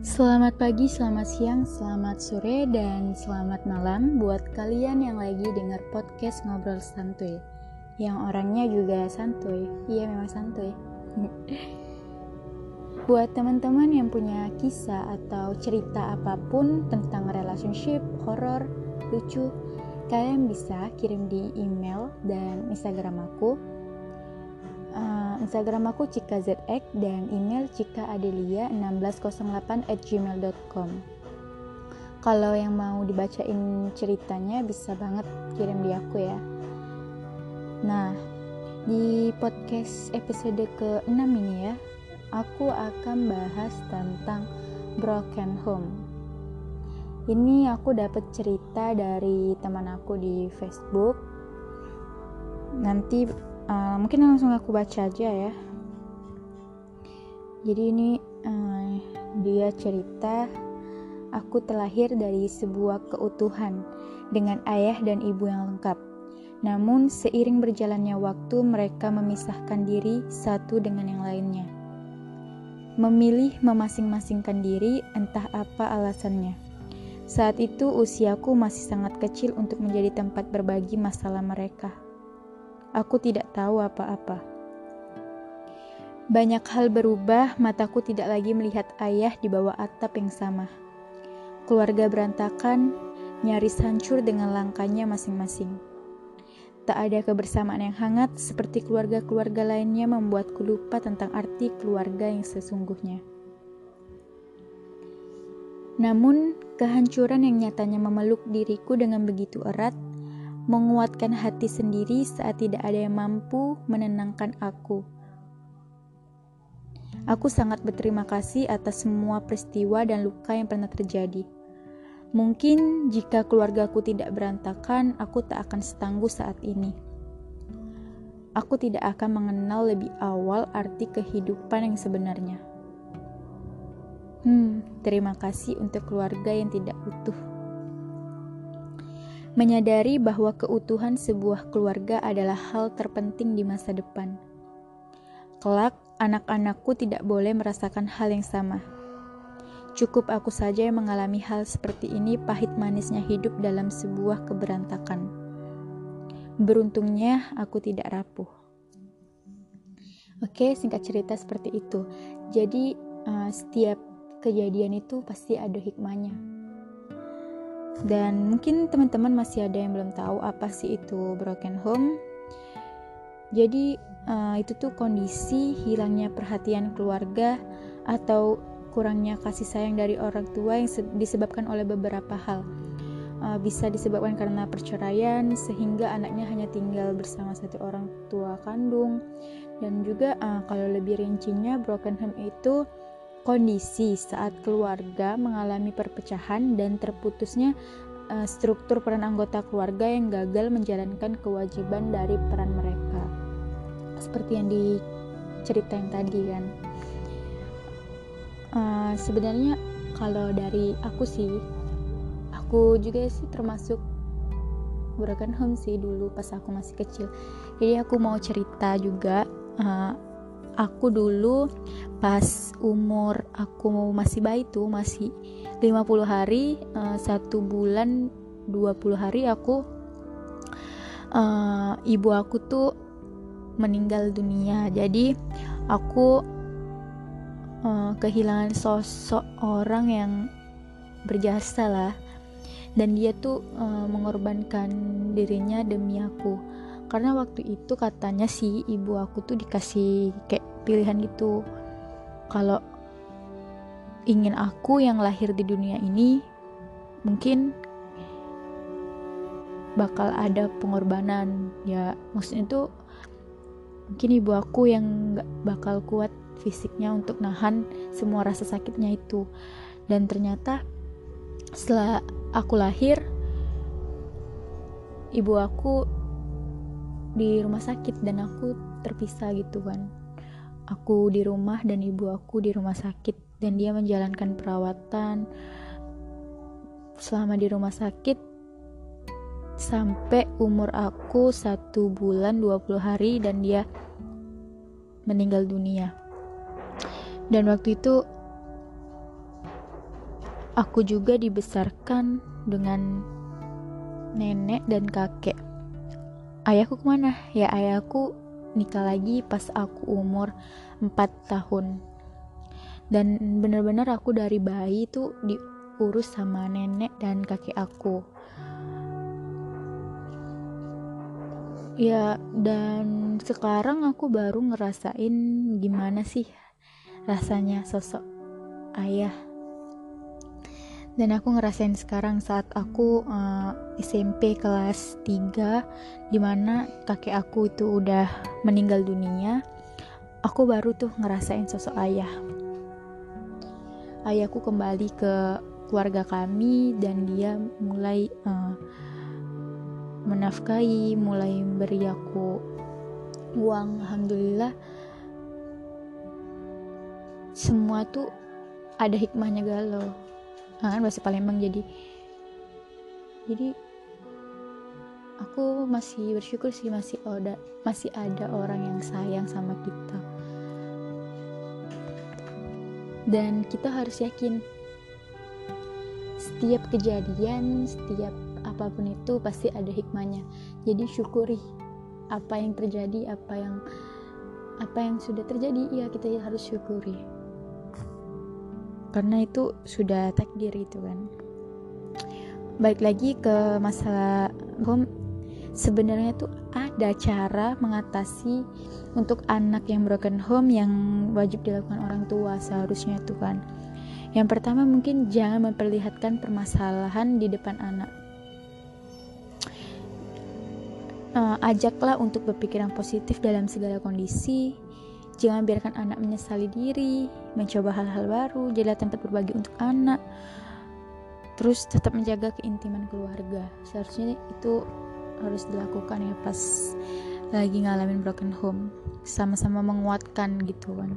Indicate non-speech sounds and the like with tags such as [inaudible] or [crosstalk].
Selamat pagi, selamat siang, selamat sore, dan selamat malam buat kalian yang lagi dengar podcast Ngobrol Santuy. Yang orangnya juga santuy, iya memang santuy. [laughs] Buat teman-teman yang punya kisah atau cerita apa pun tentang relationship, horor, lucu Kalian bisa kirim di email dan Instagram aku Instagram aku Cika ZX dan email cikaadelia1608 at gmail.com kalau yang mau dibacain ceritanya bisa banget kirim di aku ya. Nah di podcast episode ke-6 ini ya aku akan bahas tentang broken home. Ini aku dapat cerita dari teman aku di Facebook. Nanti uh, mungkin langsung aku baca aja ya. Jadi ini uh, dia cerita aku terlahir dari sebuah keutuhan dengan ayah dan ibu yang lengkap. Namun seiring berjalannya waktu mereka memisahkan diri satu dengan yang lainnya. Memilih memasing-masingkan diri entah apa alasannya. Saat itu usiaku masih sangat kecil untuk menjadi tempat berbagi masalah mereka. Aku tidak tahu apa-apa. Banyak hal berubah, mataku tidak lagi melihat ayah di bawah atap yang sama. Keluarga berantakan, nyaris hancur dengan langkahnya masing-masing. Tak ada kebersamaan yang hangat seperti keluarga-keluarga lainnya membuatku lupa tentang arti keluarga yang sesungguhnya. Namun, kehancuran yang nyatanya memeluk diriku dengan begitu erat menguatkan hati sendiri saat tidak ada yang mampu menenangkan aku. Aku sangat berterima kasih atas semua peristiwa dan luka yang pernah terjadi. Mungkin jika keluargaku tidak berantakan, aku tak akan setangguh saat ini. Aku tidak akan mengenal lebih awal arti kehidupan yang sebenarnya. Hmm, terima kasih untuk keluarga yang tidak utuh menyadari bahwa keutuhan sebuah keluarga adalah hal terpenting di masa depan. Kelak, anak-anakku tidak boleh merasakan hal yang sama. Cukup aku saja yang mengalami hal seperti ini pahit manisnya hidup dalam sebuah keberantakan. Beruntungnya aku tidak rapuh. Oke, singkat cerita seperti itu. Jadi, uh, setiap kejadian itu pasti ada hikmahnya dan mungkin teman-teman masih ada yang belum tahu apa sih itu broken home. Jadi uh, itu tuh kondisi hilangnya perhatian keluarga atau kurangnya kasih sayang dari orang tua yang disebabkan oleh beberapa hal. Uh, bisa disebabkan karena perceraian sehingga anaknya hanya tinggal bersama satu orang tua kandung. Dan juga uh, kalau lebih rincinya broken home itu kondisi saat keluarga mengalami perpecahan dan terputusnya uh, struktur peran anggota keluarga yang gagal menjalankan kewajiban dari peran mereka. Seperti yang diceritain tadi kan. Uh, sebenarnya kalau dari aku sih, aku juga sih termasuk broken home sih dulu pas aku masih kecil. Jadi aku mau cerita juga uh, aku dulu pas umur aku masih bayi tuh masih 50 hari uh, satu bulan 20 hari aku uh, ibu aku tuh meninggal dunia. Jadi aku uh, kehilangan sosok orang yang berjasa lah. Dan dia tuh uh, mengorbankan dirinya demi aku karena waktu itu katanya sih ibu aku tuh dikasih kayak pilihan gitu. Kalau ingin aku yang lahir di dunia ini mungkin bakal ada pengorbanan. Ya maksudnya tuh mungkin ibu aku yang gak bakal kuat fisiknya untuk nahan semua rasa sakitnya itu. Dan ternyata setelah aku lahir ibu aku di rumah sakit dan aku terpisah gitu kan. Aku di rumah dan ibu aku di rumah sakit dan dia menjalankan perawatan. Selama di rumah sakit sampai umur aku satu bulan 20 hari dan dia meninggal dunia. Dan waktu itu aku juga dibesarkan dengan nenek dan kakek. Ayahku ke mana? Ya ayahku nikah lagi pas aku umur 4 tahun. Dan benar-benar aku dari bayi tuh diurus sama nenek dan kakek aku. Ya, dan sekarang aku baru ngerasain gimana sih rasanya sosok ayah dan aku ngerasain sekarang saat aku uh, eh, SMP kelas 3 di mana kakek aku itu udah meninggal dunia aku baru tuh ngerasain sosok ayah. Ayahku kembali ke keluarga kami dan dia mulai uh, menafkahi mulai beri aku uang. Alhamdulillah semua tuh ada hikmahnya galau nah, kan bahasa Palembang. Jadi jadi aku masih bersyukur sih masih ada masih ada orang yang sayang sama kita. Dan kita harus yakin setiap kejadian setiap apa pun itu pasti ada hikmahnya. Jadi syukuri apa yang terjadi apa yang apa yang sudah terjadi ya kita harus syukuri karena itu sudah takdir itu kan. Baik lagi ke masalah home sebenarnya tuh ada cara mengatasi untuk anak yang broken home yang wajib dilakukan orang tua seharusnya itu kan. Yang pertama mungkin jangan memperlihatkan permasalahan di depan anak. Uh, ajaklah untuk berpikiran positif dalam segala kondisi Jangan biarkan anak menyesali diri, mencoba hal-hal baru, jadilah tempat berbagi untuk anak. Terus tetap menjaga keintiman keluarga. Seharusnya itu harus dilakukan ya pas lagi ngalamin broken home. Sama-sama menguatkan gitu kan.